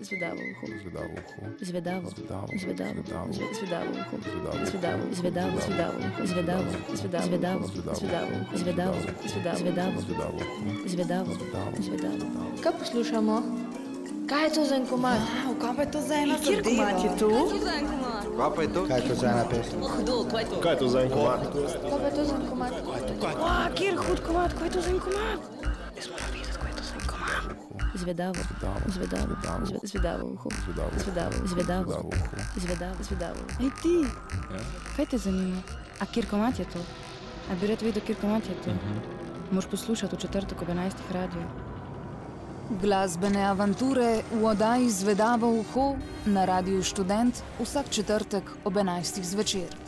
Zvedavo uho. Zvedavo uho. Zvedavo. Zvedavo. Zvedavo. Zvedavo. Zve- Zvedavo uho. Zvedavo. Zvedavo. Zvedavo. Zvedavo uho. Zvedavo. Zvedavo. Zvedavo. Zvedavo. Zvedavo. Zvedavo. Zvedavo. Zvedavo uho. Zvedavo. Zvedavo. Zvedavo. Kaj poslušamo? Kaj je to za en komad? Wow, kaj pa je to za ena Kjer komad je to? Kaj pa je to? Kaj je to za ena pesem? Kaj je to za en komad? Kaj pa je to za en komad? Wow, kjer hud komad, kaj je to za en komad? Zvedavo. Zvedavo. Zve- Zvedavo uho. Zvedavo. Zvedavo. Zvedavo. Zvedavo. Ej ti, kaj te zanima? A kjer komad je to? A bi rad videl, kjer komad je to? Moš poslušati v četrtek ob 11. radiju. Glasbene avanture v oddaji Zvedavo uho na Radiu Študent vsak četrtek ob 11. zvečer.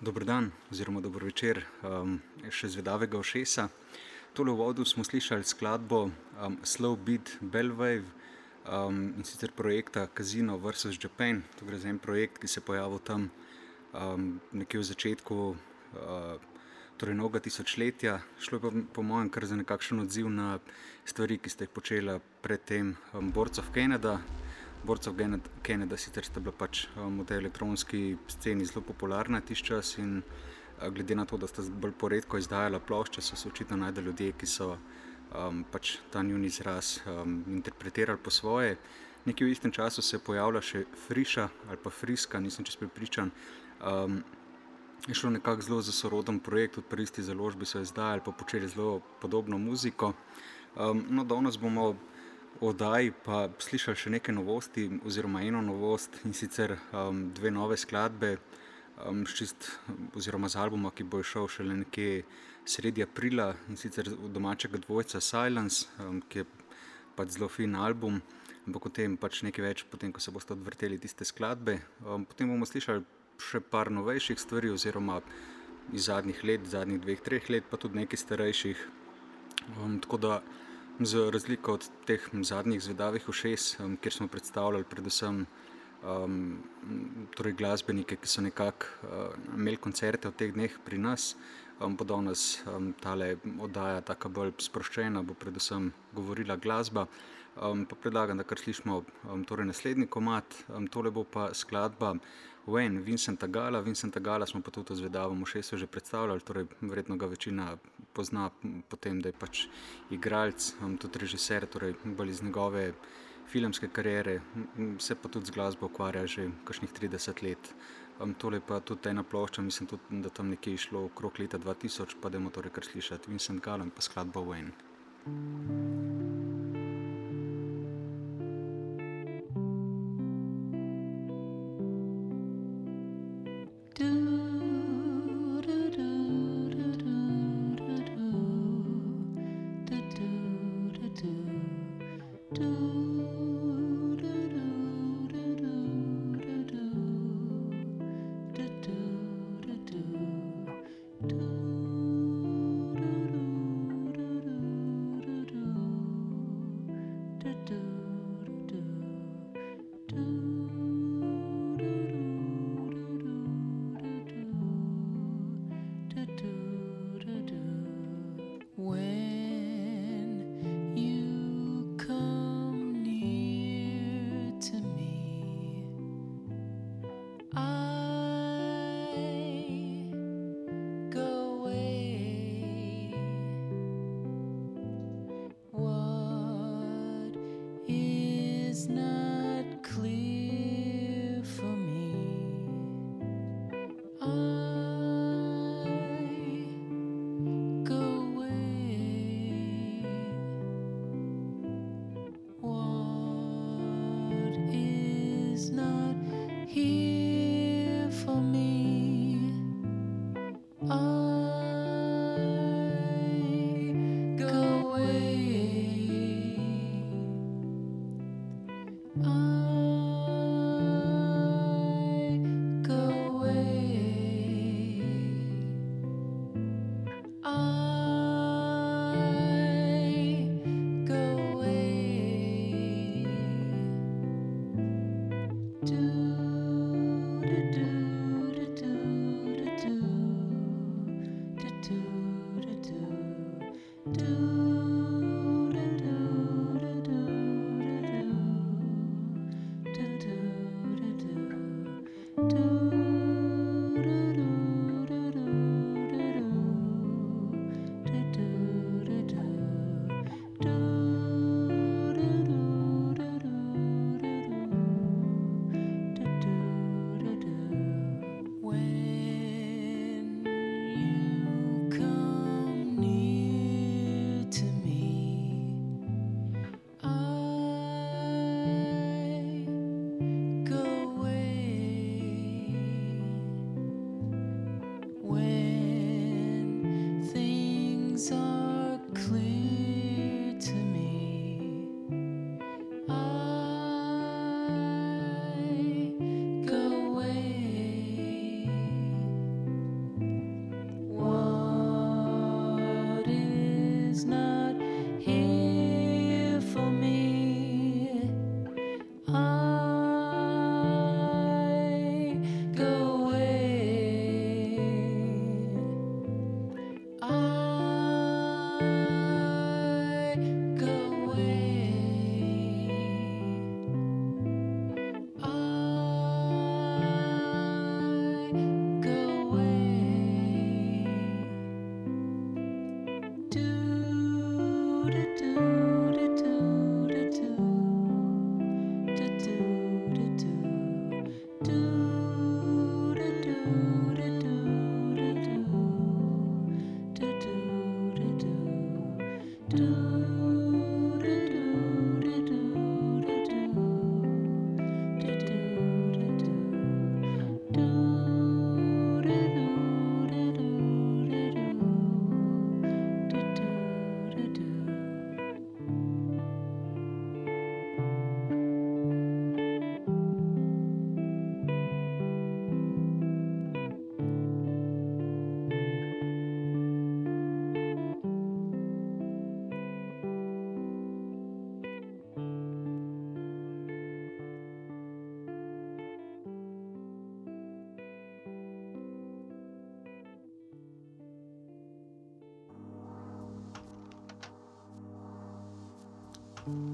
Dobro dan, oziroma dobro večer, um, še zvedavega ošesa. Tole v vodu smo slišali skladbo um, Slow Beat Bellwave um, in sicer projekta Casino vs. Japan. To gre za en projekt, ki se je pojavil tam um, nekje v začetku uh, torej novega tisočletja. Šlo je pa po mojem kar za nekakšen odziv na stvari, ki ste jih počela predtem um, Borcov Canada borcev Kennedy, sicer sta bila pač um, v tej elektronski sceni zelo popularna tiš čas in uh, glede na to, da sta bolj poredko izdajala plošče, so se očitno najdeli ljudje, ki so um, pač ta njun izraz um, interpretirali po svoje. Nekje v istem času se je pojavila še Friša ali pa Friska, nisem čest pripričan. Um, je šlo nekako zelo za soroden projekt, od prvisti založbi so izdajali, pa počeli zelo podobno muziko. Um, no, danes bomo oddaji pa slišali še nekaj novosti, oziroma eno novost in sicer um, dve nove skladbe, um, ščist, oziroma z albuma, ki bo šel šele nekje sredi aprila in sicer od domačega dvojca Silence, um, ki je pač zelo fin album. Ampak o tem pač nekaj več, potem ko se boste odvrteli tiste skladbe. Um, potem bomo slišali še par novejših stvari, oziroma iz zadnjih let, zadnjih dveh, treh let, pa tudi nekaj starejših. Um, tako da Za razliko od teh zadnjih zvedavih ušes, um, kjer smo predstavljali predvsem um, torej glasbenike, ki so nekako uh, imeli koncerte v teh dneh pri nas, um, bo danes um, tale oddaja tako bolj sproščena, bo predvsem govorila glasba. Um, pa predlagam, da kar slišimo um, torej naslednji komat, um, tole bo pa skladba Wayne, Vincenta Gala. Vincenta Gala smo pa tudi v Zvedavom šestu že predstavljali, torej verjetno ga večina pozna po tem, da je pač igralec, tudi režiser, torej bolj iz njegove filmske kariere, se pa tudi z glasbo ukvarja že kakšnih 30 let. Um, tole pa tudi ena plošča, mislim tudi, da tam nekje išlo okrog leta 2000, pa da imamo torej kar slišati Vincent Gala in pa skladba Wayne.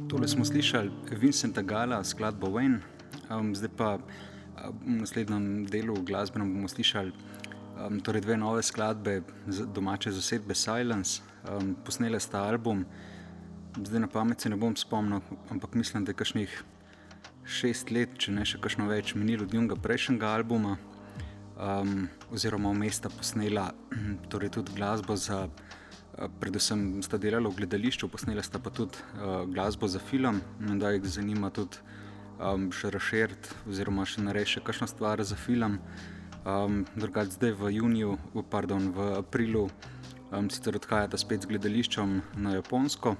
Tole smo slišali Vincenta Gala, skladbo Wayne, um, zdaj pa v naslednjem delu glasbenem bomo slišali um, torej dve nove skladbe domače zasedbe Silence. Um, posnele sta album, zdaj na pamet se ne bom spomnil, ampak mislim, da je kakšnih šest let, če ne še kakšno več, minilo od njunega prejšnjega albuma, um, oziroma vmes sta posnela torej tudi glasbo za. Eh, predvsem sta delala v gledališču, posnela sta pa tudi uh, glasbo za film, da jih zanima tudi um, še razširiti, oziroma še narediti še kakšno stvar za film. Um, Drugač zdaj v juniju, pardon, v aprilu, um, sicer odhajata spet z gledališčem na Japonsko.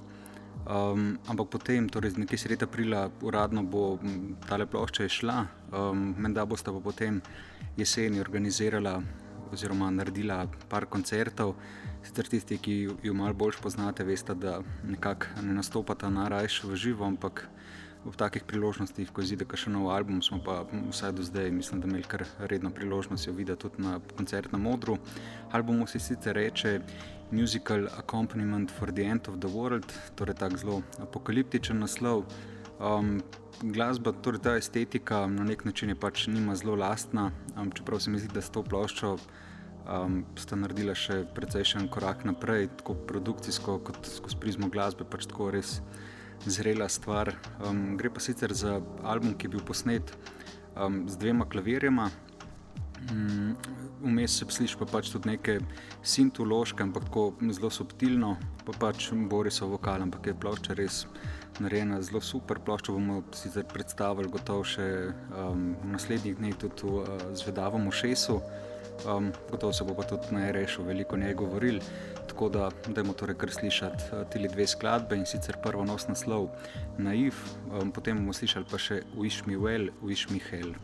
Um, ampak potem, torej nekje sredi aprila, uradno bo ta plošča šla, um, menda bosta pa potem jeseni organizirala oziroma naredila par koncertov. Sicer tisti, ki jo malo bolj poznate, veste, da nekako ne nastopata najrajši v živo, ampak v takih priložnostih, ko izide še nov album, smo pa vsaj do zdaj, mislim, da imeli kar redno priložnost jo videti tudi na koncertnem modru. Album se sicer reče Musical Accompaniment for the End of the World, torej tako zelo apokaliptičen naslov. Um, glasba, torej ta estetika na nek način je pač njima zelo lastna, um, čeprav se mi zdi, da s to ploščo um, sta naredila še precejšen korak naprej, tako produkcijsko kot skozi prizmo glasbe, pač tako res zrela stvar. Um, gre pa sicer za album, ki je bil posnet um, z dvema klavirjema. Mm, vmes se sliši pa pač tudi neke sintološke, ampak tako zelo subtilno, pa pač Borisov vokal, ampak je plošča res narejena zelo super. Ploščo bomo sicer predstavili gotovo še um, v naslednjih dneh tudi uh, Zvedavom Šesu. Um, gotovo se bo pa tudi najrešil, veliko njej govoril. Tako da dajmo torej kar slišati uh, te dve skladbe in sicer prvo nos naslov Naiv, um, potem bomo slišali pa še Wish Me Well, Wish Me Hell.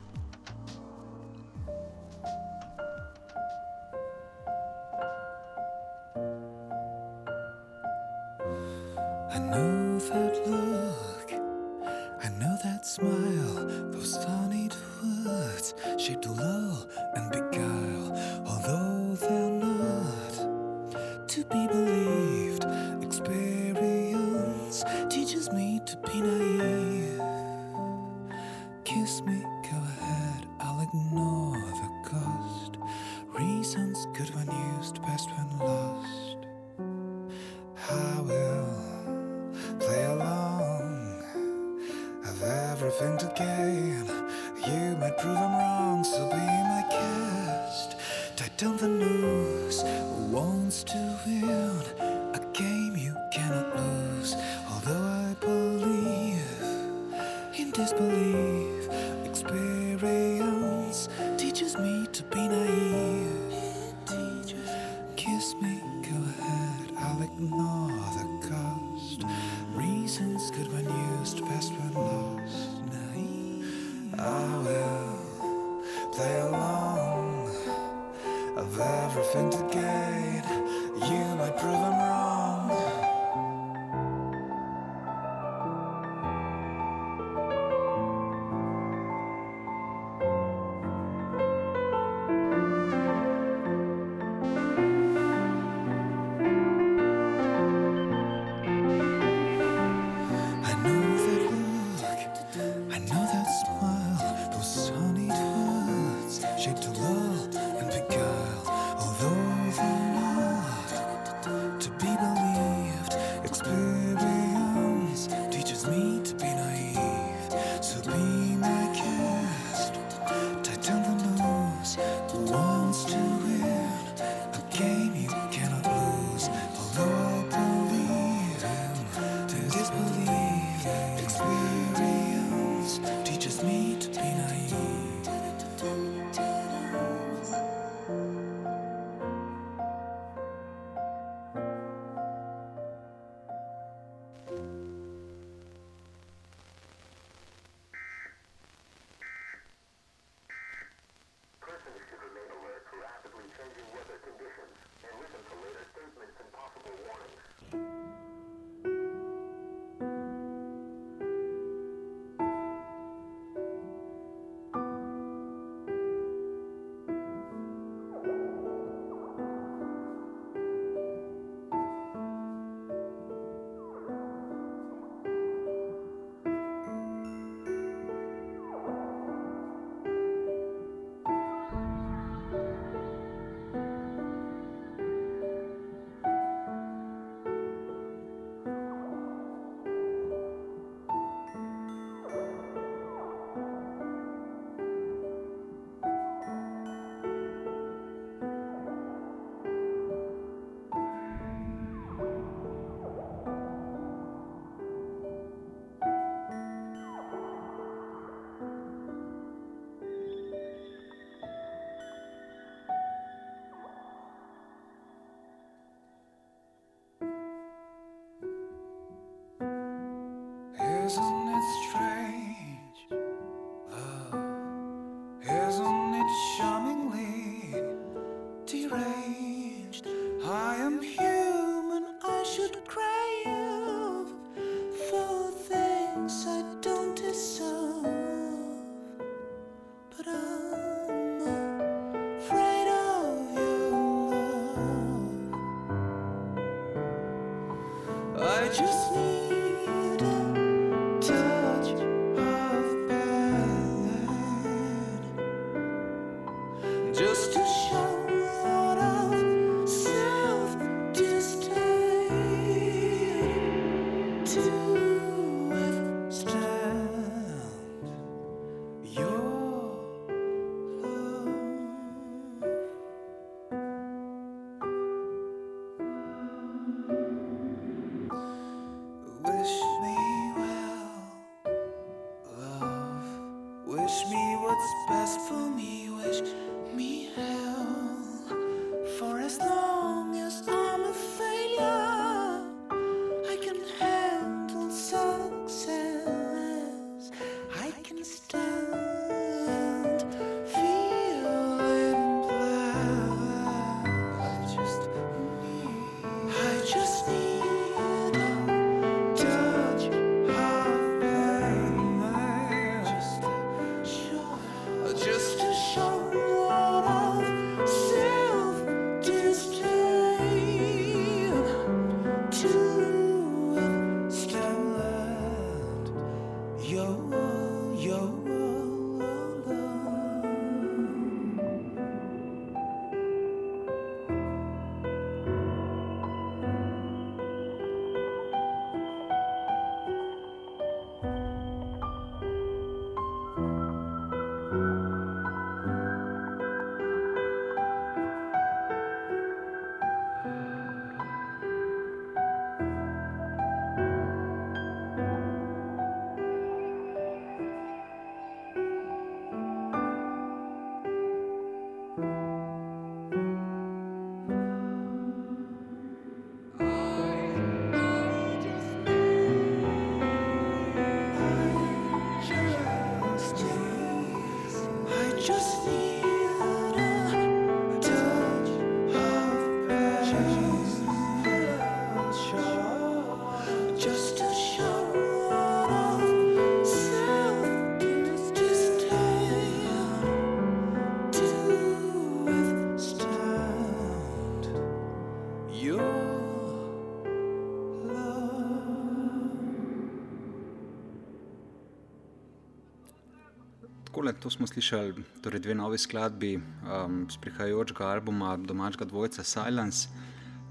To smo slišali, torej dve novi skladbi um, z prihajajočega albuma domačega dvojca Silence.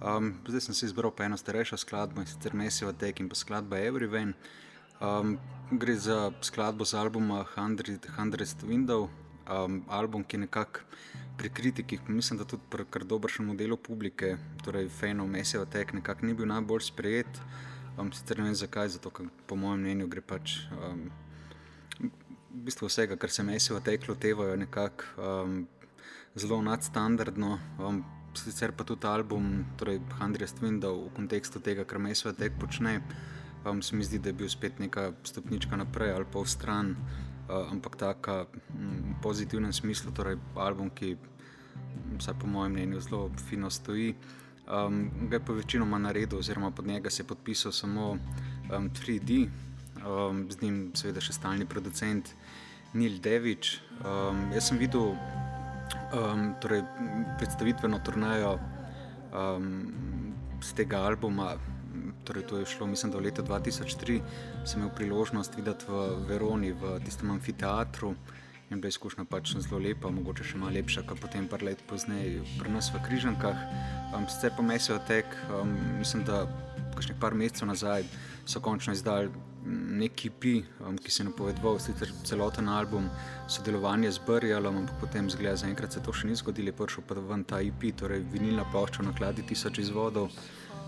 Um, zdaj sem si izbral pa eno starejšo skladbo in sicer Messiva Tek in pa skladba Everywhere. Um, gre za skladbo z albuma Hundred Window, um, album, ki je nekako pri kritikih, mislim, da tudi pri kar dobršnem delu publike, torej fanov Messiva Tek, nekako ni bil najbolj sprejet. Um, sicer ne vem zakaj, zato ker po mojem mnenju gre pač. Um, V bistvu vsega, kar se mesi v tej klotevajo, je nekako um, zelo nadstandardno. Um, sicer pa tudi album, torej Hundred Window, v kontekstu tega, kar mesi v tej počne, um, se mi zdi, da je bil spet neka stopnička naprej ali pa v stran, uh, ampak tako v pozitivnem smislu, torej album, ki vsaj po mojem mnenju zelo fino stoji. Um, ga je pa večinoma naredil, oziroma pod njega se je podpisal samo um, 3D um, z njim, seveda, še stalni producent Neil Devič. Um, jaz sem videl um, torej, predstavitveno turnajo um, z tega albuma. Torej, to je šlo, mislim, da v letu 2003 sem imel priložnost videti v Veroni, v tistem amfiteatru. In bila je izkušnja pač zelo lepa, mogoče še malo lepša, kot potem par let pozneje pri nas v Križankah. Um, sicer pa mesijo tek, um, mislim, da kakšnih par mesecev nazaj so končno izdali neki pi, um, ki se je napovedoval, sicer celoten album sodelovanja z Brjalom, ampak potem zgleda, zaenkrat se to še ni zgodilo, prišel pa ven ta IP, torej vinilna plošča na kladi tisoč izvodov,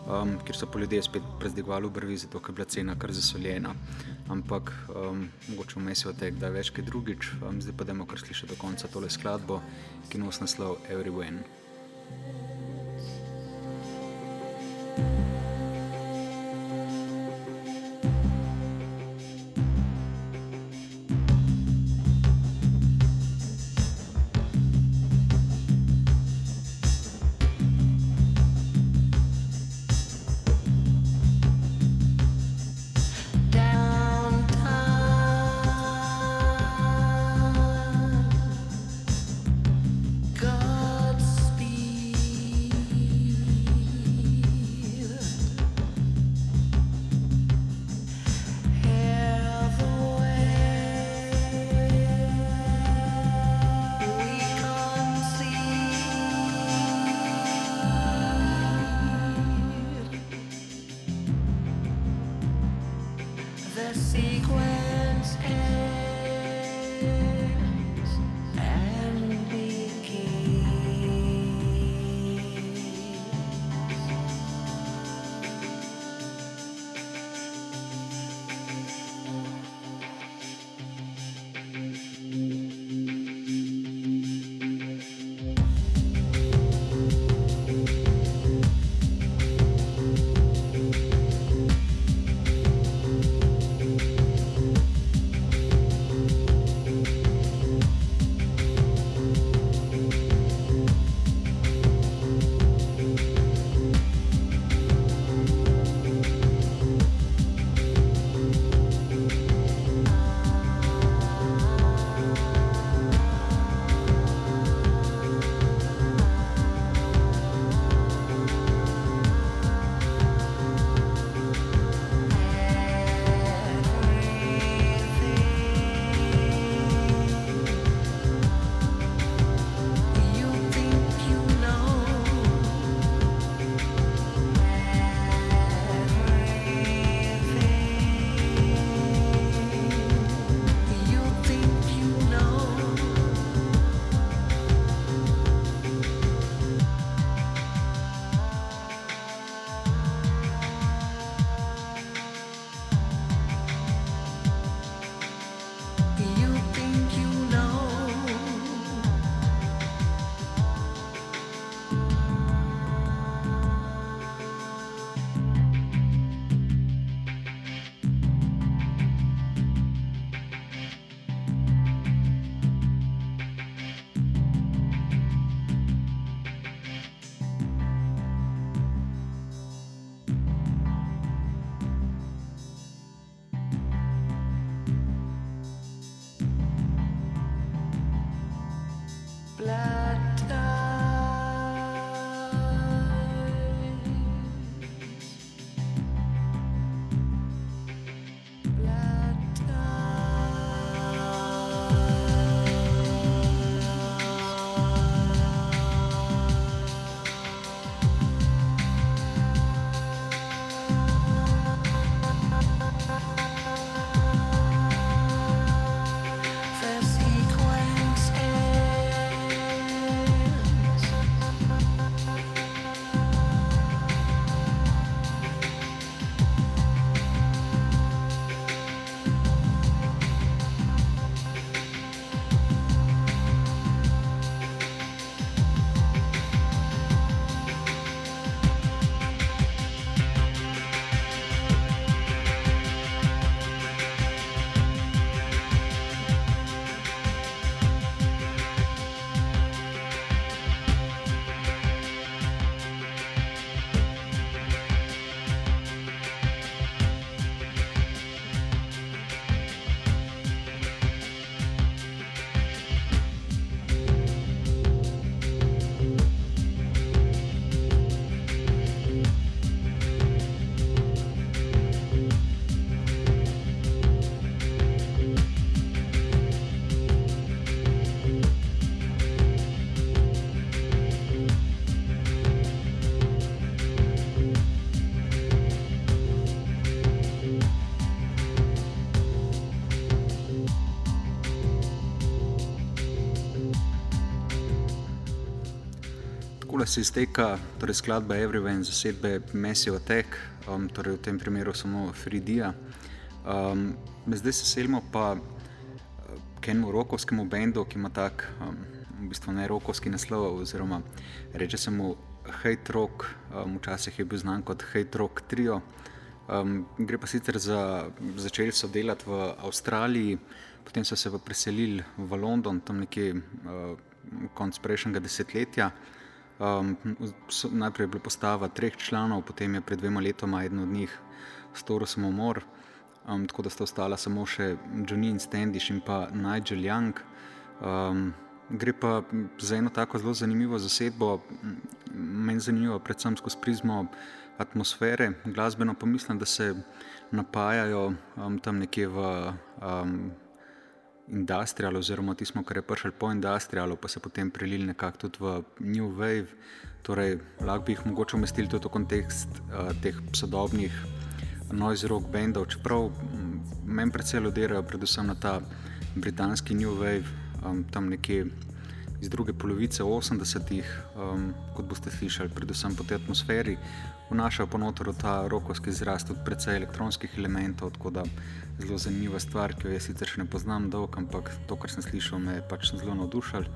um, kjer so po ljudje spet prezdigovali brvi, zato ker je bila cena kar zasoljena. Ampak um, mogoče vmes je tega, da je več kaj drugič, um, zdaj pa dajmo kar slišati do konca tole skladbo, ki nos naslov Everywhere. tole se izteka, torej skladba Everywhere in zasedbe Messijo Attack, um, torej v tem primeru samo Fridija. Um, zdaj se selimo pa k enemu rokovskemu bendu, ki ima tak, um, v bistvu ne rokovski naslov, oziroma reče se mu Hate Rock, um, včasih je bil znan kot Hate Rock Trio. Um, gre pa sicer za, začeli so delati v Avstraliji, potem so se pa preselili v London, tam nekje uh, konc prejšnjega desetletja. Um, najprej je bila postava treh članov, potem je pred dvema letoma eden od njih storil samomor, um, tako da sta ostala samo še Johnny Standish in pa Nigel Young. Um, gre pa za eno tako zelo zanimivo zasedbo, meni zanimivo, predvsem skozi prizmo atmosfere, glasbeno pa mislim, da se napajajo um, tam nekje v um, industrialu, oziroma tisto, kar je prišlo po industrialu, pa se potem prelili nekako tudi v New Wave. Torej, lahko bi jih mogoče umestili tudi v kontekst uh, teh sodobnih noise rock bendov, čeprav meni predvsem odirajo predvsem na ta britanski New Wave, um, tam nekje iz druge polovice 80-ih, um, kot boste slišali, predvsem po tej atmosferi, vnašajo pa noter ta rokovski izraz, tudi precej elektronskih elementov, tako da zelo zanimiva stvar, ki jo jaz sicer še ne poznam dolgo, ampak to, kar sem slišal, me je pač zelo navdušal.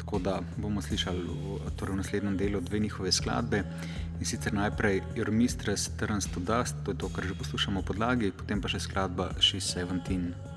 Tako da bomo slišali v, torej v naslednjem delu dve njihove skladbe in sicer najprej Your Mistress Turns to Dust, to je to, kar že poslušamo v podlagi, potem pa še skladba She's 17.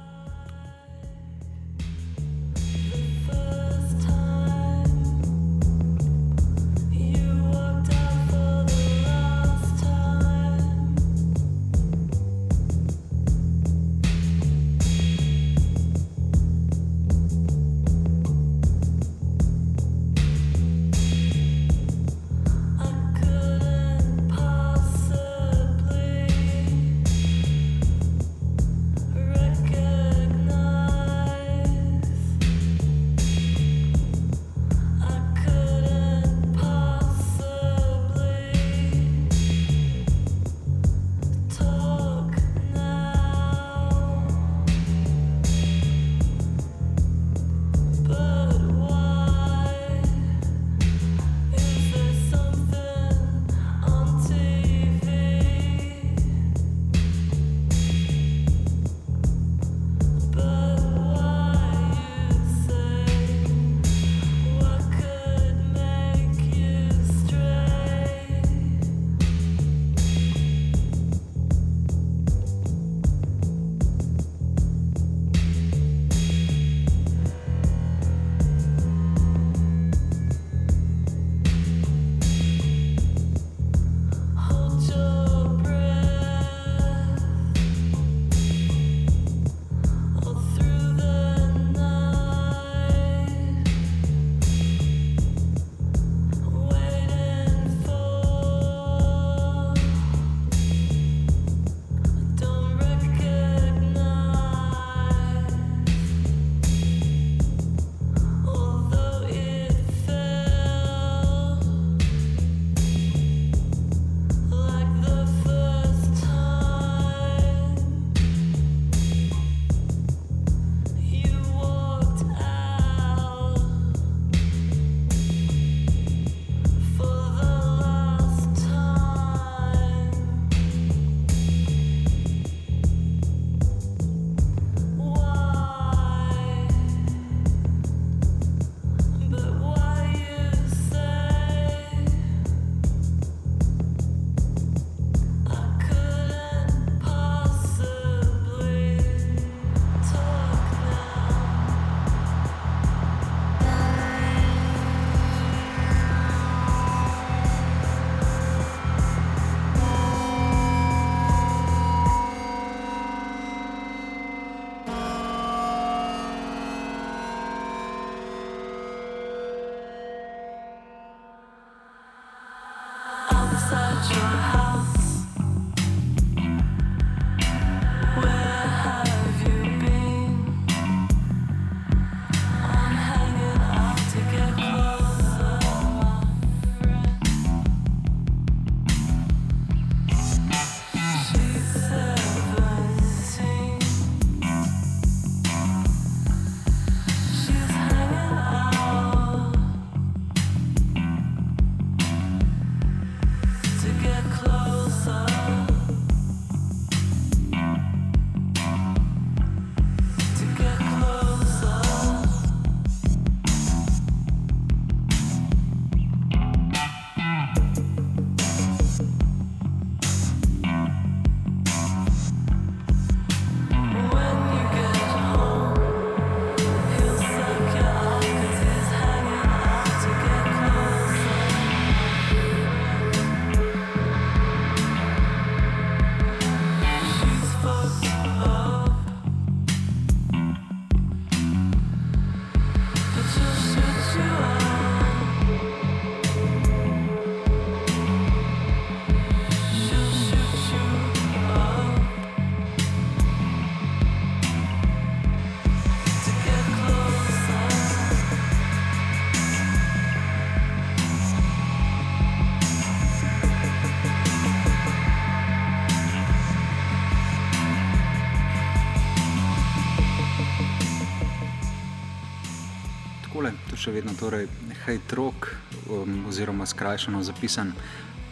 še vedno torej Hate Rock, um, oziroma skrajšano zapisan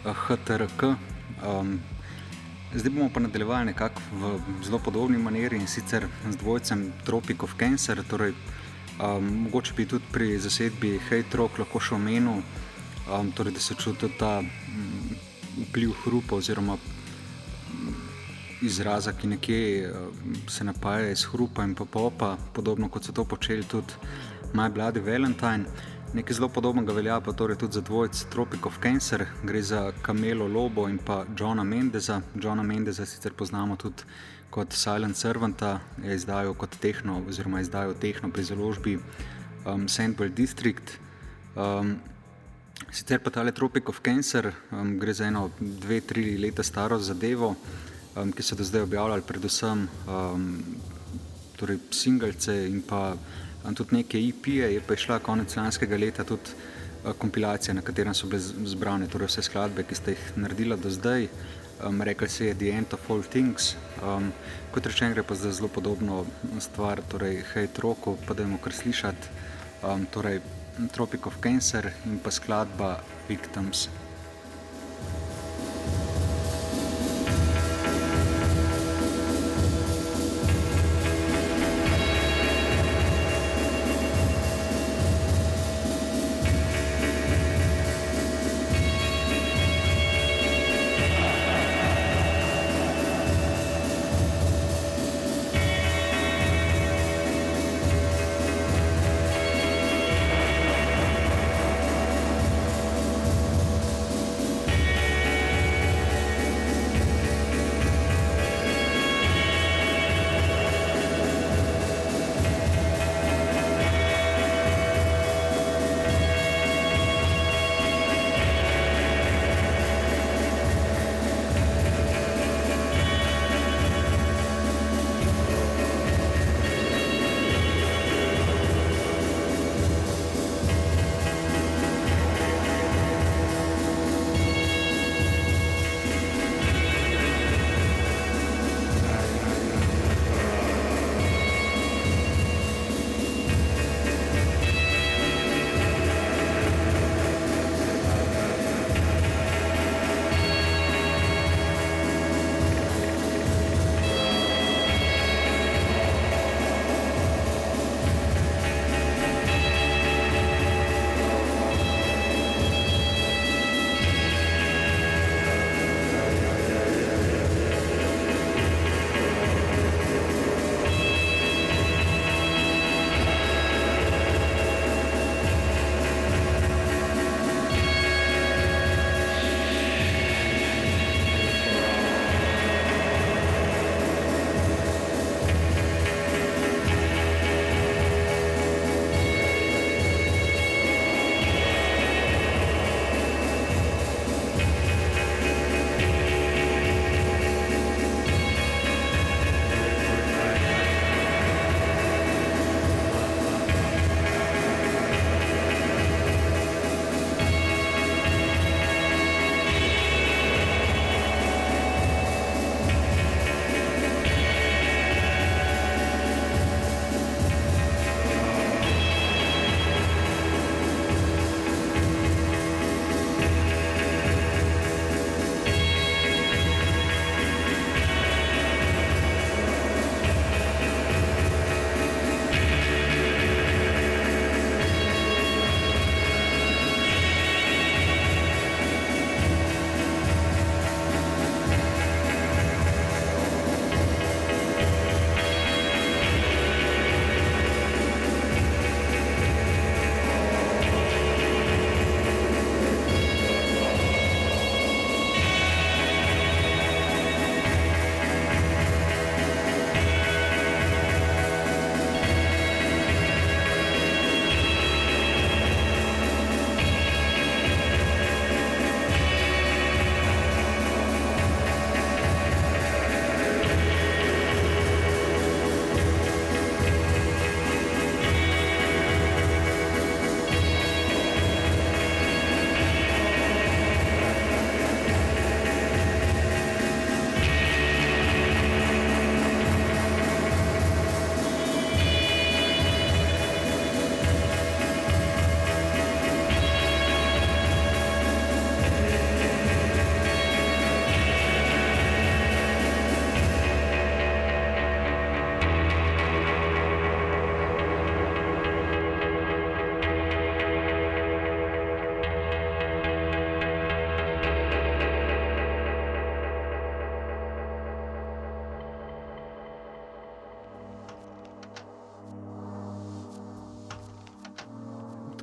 HTRK. Um, zdaj bomo pa nadaljevali nekako v zelo podobni maniri in sicer z dvojcem Tropic of Cancer. Torej, um, mogoče bi tudi pri zasedbi Hate Rock lahko še omenil, um, torej, da se čuti ta um, vpliv hrupa oziroma izraza, ki nekje uh, se napaja iz hrupa in popa, podobno kot so to počeli tudi My Bloody Valentine. Nekaj zelo podobnega velja pa torej tudi za dvojce Tropic of Cancer, gre za Kamelo Lobo in pa Johna Mendeza. Johna Mendeza sicer poznamo tudi kot Silent Servanta, je izdajal kot tehno, oziroma izdajal tehno pri založbi um, Sandwell District. Um, sicer pa tale Tropic of Cancer um, gre za eno, dve, tri leta staro zadevo um, ki so do zdaj objavljali, predvsem um, torej singlece in pa tudi neke IP-je, je pa išla konec lanskega leta tudi uh, kompilacija, na katerem so bile zbrane torej vse skladbe, ki ste jih naredila do zdaj. Um, Rekli se je The End of All Things. Um, kot rečeno, gre pa za zelo podobno stvar, torej Hate Rock, pa da imamo kar slišati, um, torej Tropic of Cancer in pa skladba Victims.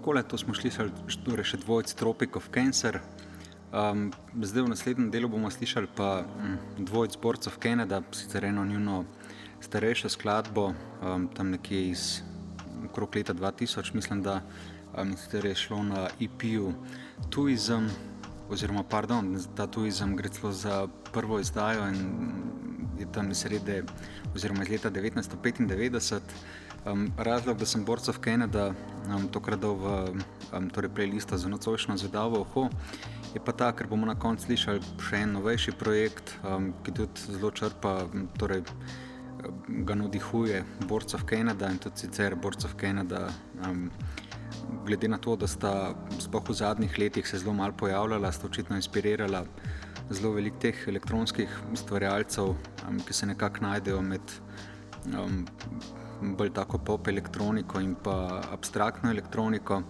Takole, to smo slišali, torej še dvojc Tropic of Cancer. Um, zdaj v naslednjem delu bomo slišali pa um, dvojc Boards of Canada, sicer eno njuno starejšo skladbo, um, tam nekje iz okrog leta 2000, mislim, da um, je šlo na EP-ju Tuizem, oziroma pardon, ta Tuizem gre celo za prvo izdajo in je tam sredi, oziroma iz leta 1995. Um, razlog, da sem Boards of Canada um, tokrat dal v um, torej playlist za nocojšnjo zvedavo oho je pa ta, ker bomo na koncu slišali še en novejši projekt, um, ki tudi zelo črpa, torej ga navdihuje Borca v Kanada in tudi sicer Borca v Kanada. Um, glede na to, da sta sploh v zadnjih letih se zelo malo pojavljala, sta očitno inspirirala zelo velik teh elektronskih stvarjalcev, um, ki se nekako najdejo med um, bolj tako pop elektroniko in pa abstraktno elektroniko.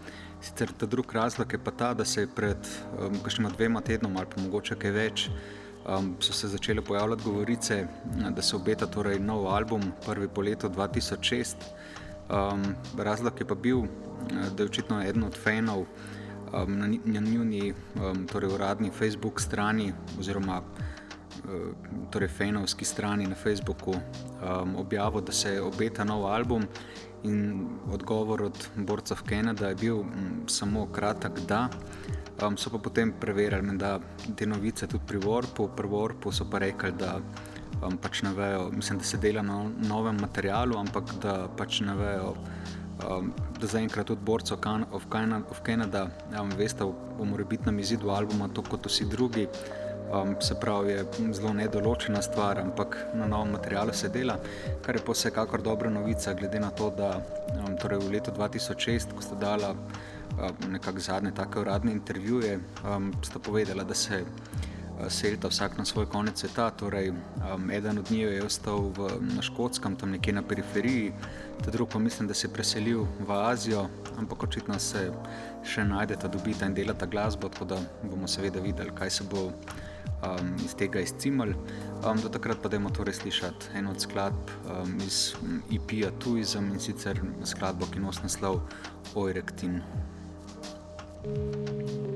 Sicer ta drugi razlog je pa ta, da se je pred um, kakšnima dvema tednoma ali pa mogoče kaj več. Um, so se začele pojavljati govorice, da se obeta torej nov album, prvi po letu 2006. Um, razlog je pa bil, da je očitno eden od fanov um, na, na njuni um, torej uradni Facebook strani oziroma torej fanovski strani na Facebooku um, objavil, da se obeta nov album. In odgovor od borcev Kanada je bil m, samo kratek, da. Um, so pa potem preverili, da te novice tudi pri Warpu, pri Warpu so pa rekli, da um, pač ne vejo, mislim, da se dela na novem materialu, ampak da pač ne vejo, um, da zaenkrat tudi borcev of Kanada, um, veste, v morebitnem izidu albuma, to kot vsi drugi. Um, se pravi, je zelo nedoločena stvar, ampak na novem materialu se dela, kar je vsekakor dobra novica, glede na to, da um, torej v letu 2006, ko ste dala um, nekakšne zadnje take uradne intervjuje, um, sta povedala, da se uh, selita vsak na svoj konec sveta. Torej, um, eden od njih je ostal v, na Škotskem, tam nekje na periferiji, ta drug pa mislim, da se je preselil v Azijo, ampak očitno se še najdeta, dobita in delata glasbo, tako da bomo seveda videli, kaj se bo um, iz tega izcimali. Um, do takrat pa dajmo torej slišati eno od skladb um, iz IP-ja um, Tuizem in sicer skladbo, ki nosi naslov Oirektin. thank you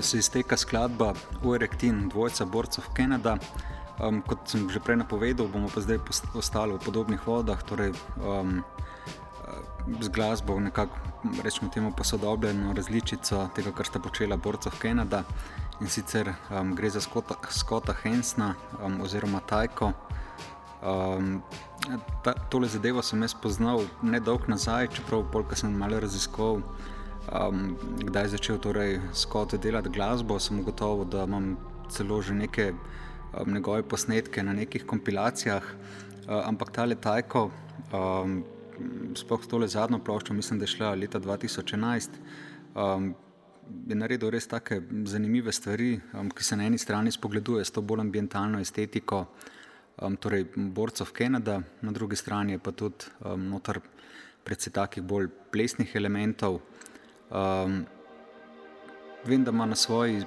Tole se izteka skladba Uerektin, dvojca borcev Kanada. Um, kot sem že prej napovedal, bomo pa zdaj ostali v podobnih vodah, torej um, z glasbo, nekako rečemo temu posodobljeno različico tega, kar sta počela borcev Kanada. In sicer um, gre za Scotta, Scotta Hensna um, oziroma Tajko. Um, ta, tole zadevo sem jaz poznal nedolgo nazaj, čeprav polk sem malo raziskoval, um, kdaj je začel torej Scott delati glasbo, sem ugotovil, da imam celo že neke um, njegove posnetke na nekih kompilacijah, uh, ampak ta letajko, um, sploh tole zadnjo ploščo, mislim, da je šla leta 2011. Um, Je naredil res tako zanimive stvari, um, ki se na eni strani spogleduje s to bolj ambientalno estetiko, um, torej borcev Kanada, na drugi strani pa tudi um, noter predvsej takih bolj plesnih elementov. Um, vem, da ima na svoji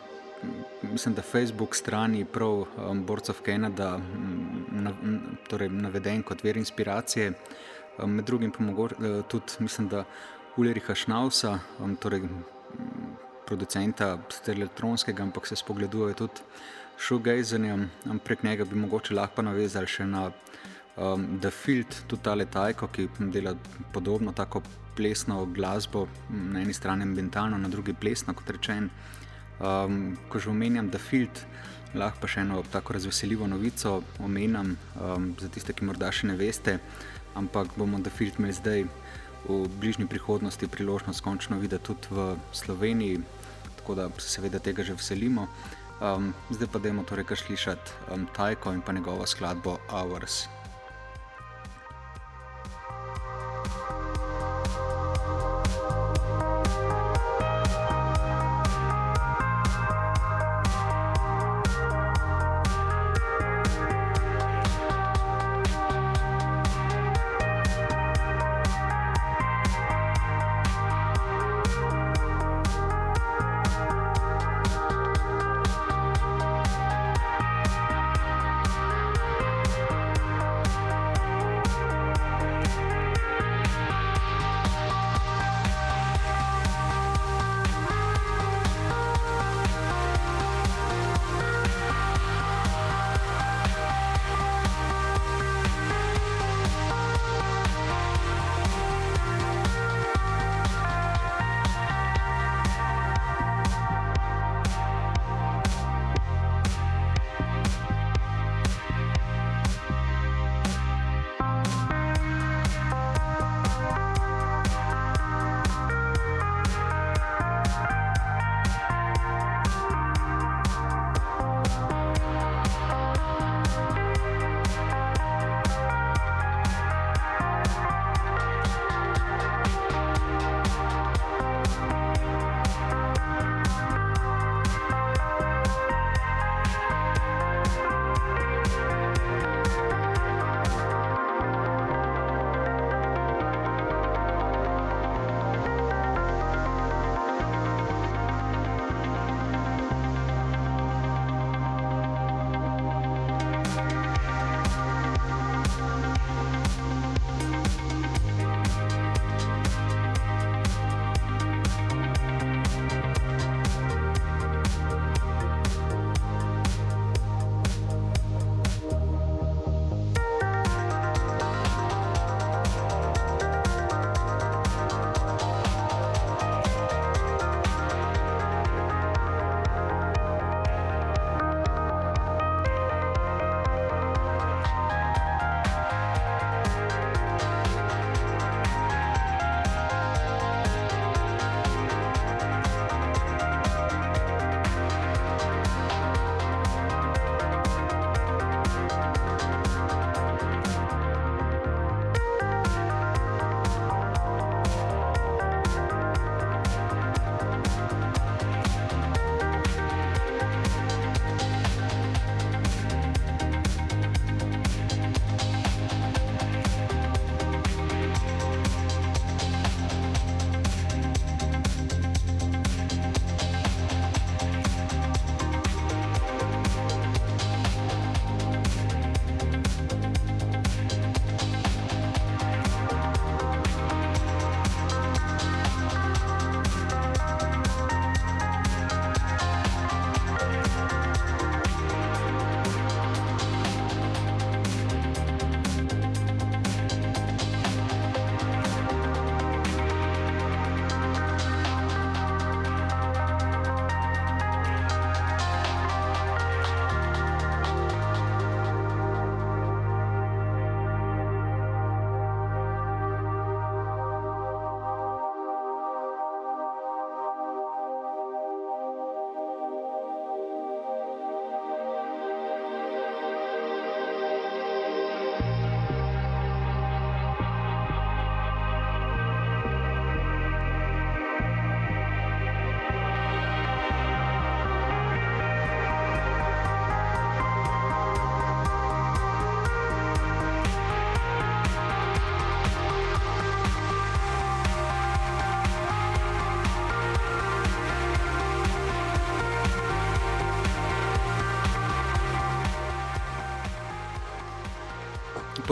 mislim, da Facebook strani prav um, Borcev Kanada na, torej naveden kot ver inspiracije. Um, med drugim pa mogoče uh, tudi, mislim, da Ulriha Šnausa, um, torej producenta elektronskega, ampak se spogledujejo tudi šugajzenjem. Prek njega bi mogoče lahko navezali še na um, The Field, tudi ta letajko, ki dela podobno tako plesno glasbo, na eni strani ambientalno, na drugi plesno, kot rečeno. Um, ko že omenjam The Field, lahko pa še eno tako razveseljivo novico omenjam um, za tiste, ki morda še ne veste, ampak bomo The Field imeli zdaj v bližnji prihodnosti priložnost končno videti tudi v Sloveniji, tako da se seveda tega že veselimo. Um, zdaj pa dajmo torej kar slišati um, Tajko in pa njegovo skladbo Hours.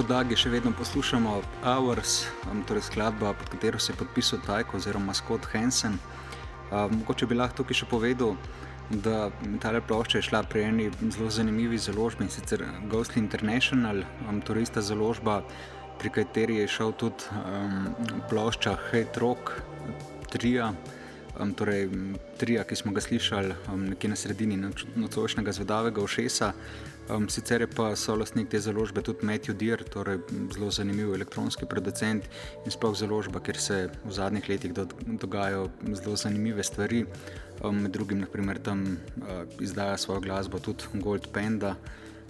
Podlagi še vedno poslušamo Hours, um, torej skladba, pod katero se je podpisal Tajko oziroma Scott Hansen. Um, mogoče bi lahko tukaj še povedal, da ta plošča je šla pri eni zelo zanimivi založbi in sicer Ghostly International, um, torej ista založba, pri kateri je šel tudi um, plošča Hate Rock, Trija um, torej trija, ki smo ga slišali um, nekje na sredini nocojšnjega zvedavega ošesa. Um, sicer je pa solastnik te založbe tudi Matthew Deer, torej zelo zanimiv elektronski producent in sploh založba, kjer se v zadnjih letih do, dogajajo zelo zanimive stvari. Um, med drugim, naprimer, tam uh, izdaja svojo glasbo tudi Gold Panda,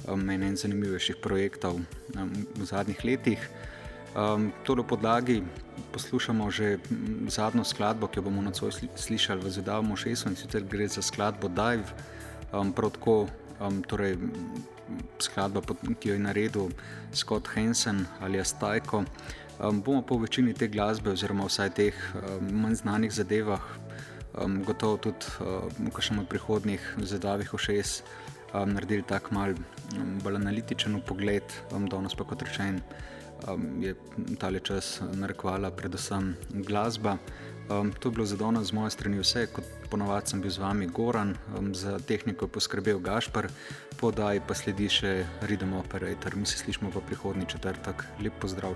um, en zanimivejših projektov um, v zadnjih letih. Um, Tole podlagi poslušamo že zadnjo skladbo, ki jo bomo nocoj slišali v Zidavmu Šesu in sicer gre za skladbo Dive, um, protko, um, torej skladba, ki jo je naredil Scott Hansen ali Astajko. Um, bomo po večini te glasbe oziroma vsaj teh um, manj znanih zadevah, um, gotovo tudi um, v kakšnem od prihodnjih Zidavih Šes um, naredili tak mal um, bolj analitičen pogled, um, danes pa kot rečen um, je ta čas narekovala predvsem glasba. Um, to je bilo zadona z moje strani vse, kot ponovadi sem bil z vami Goran, um, za tehniko je poskrbel Gašpar, podaj pa sledi še Rhythm Operator. Mi se slišmo v prihodnji četrtek. Lep pozdrav!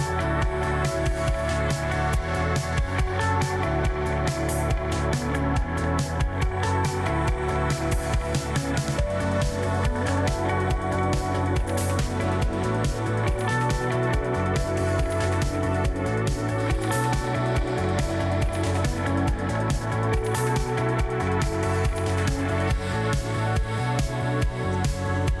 Thank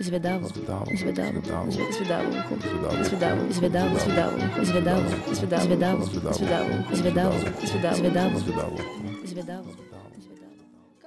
zvedavo, zvedavo, zvedavo, zvedavo, zvedavo, zvedavo, zvedavo, zvedavo, zvedavo, zvedavo, zvedavo, zvedavo, zvedavo, zvedavo, zvedavo, zvedavo, zvedavo.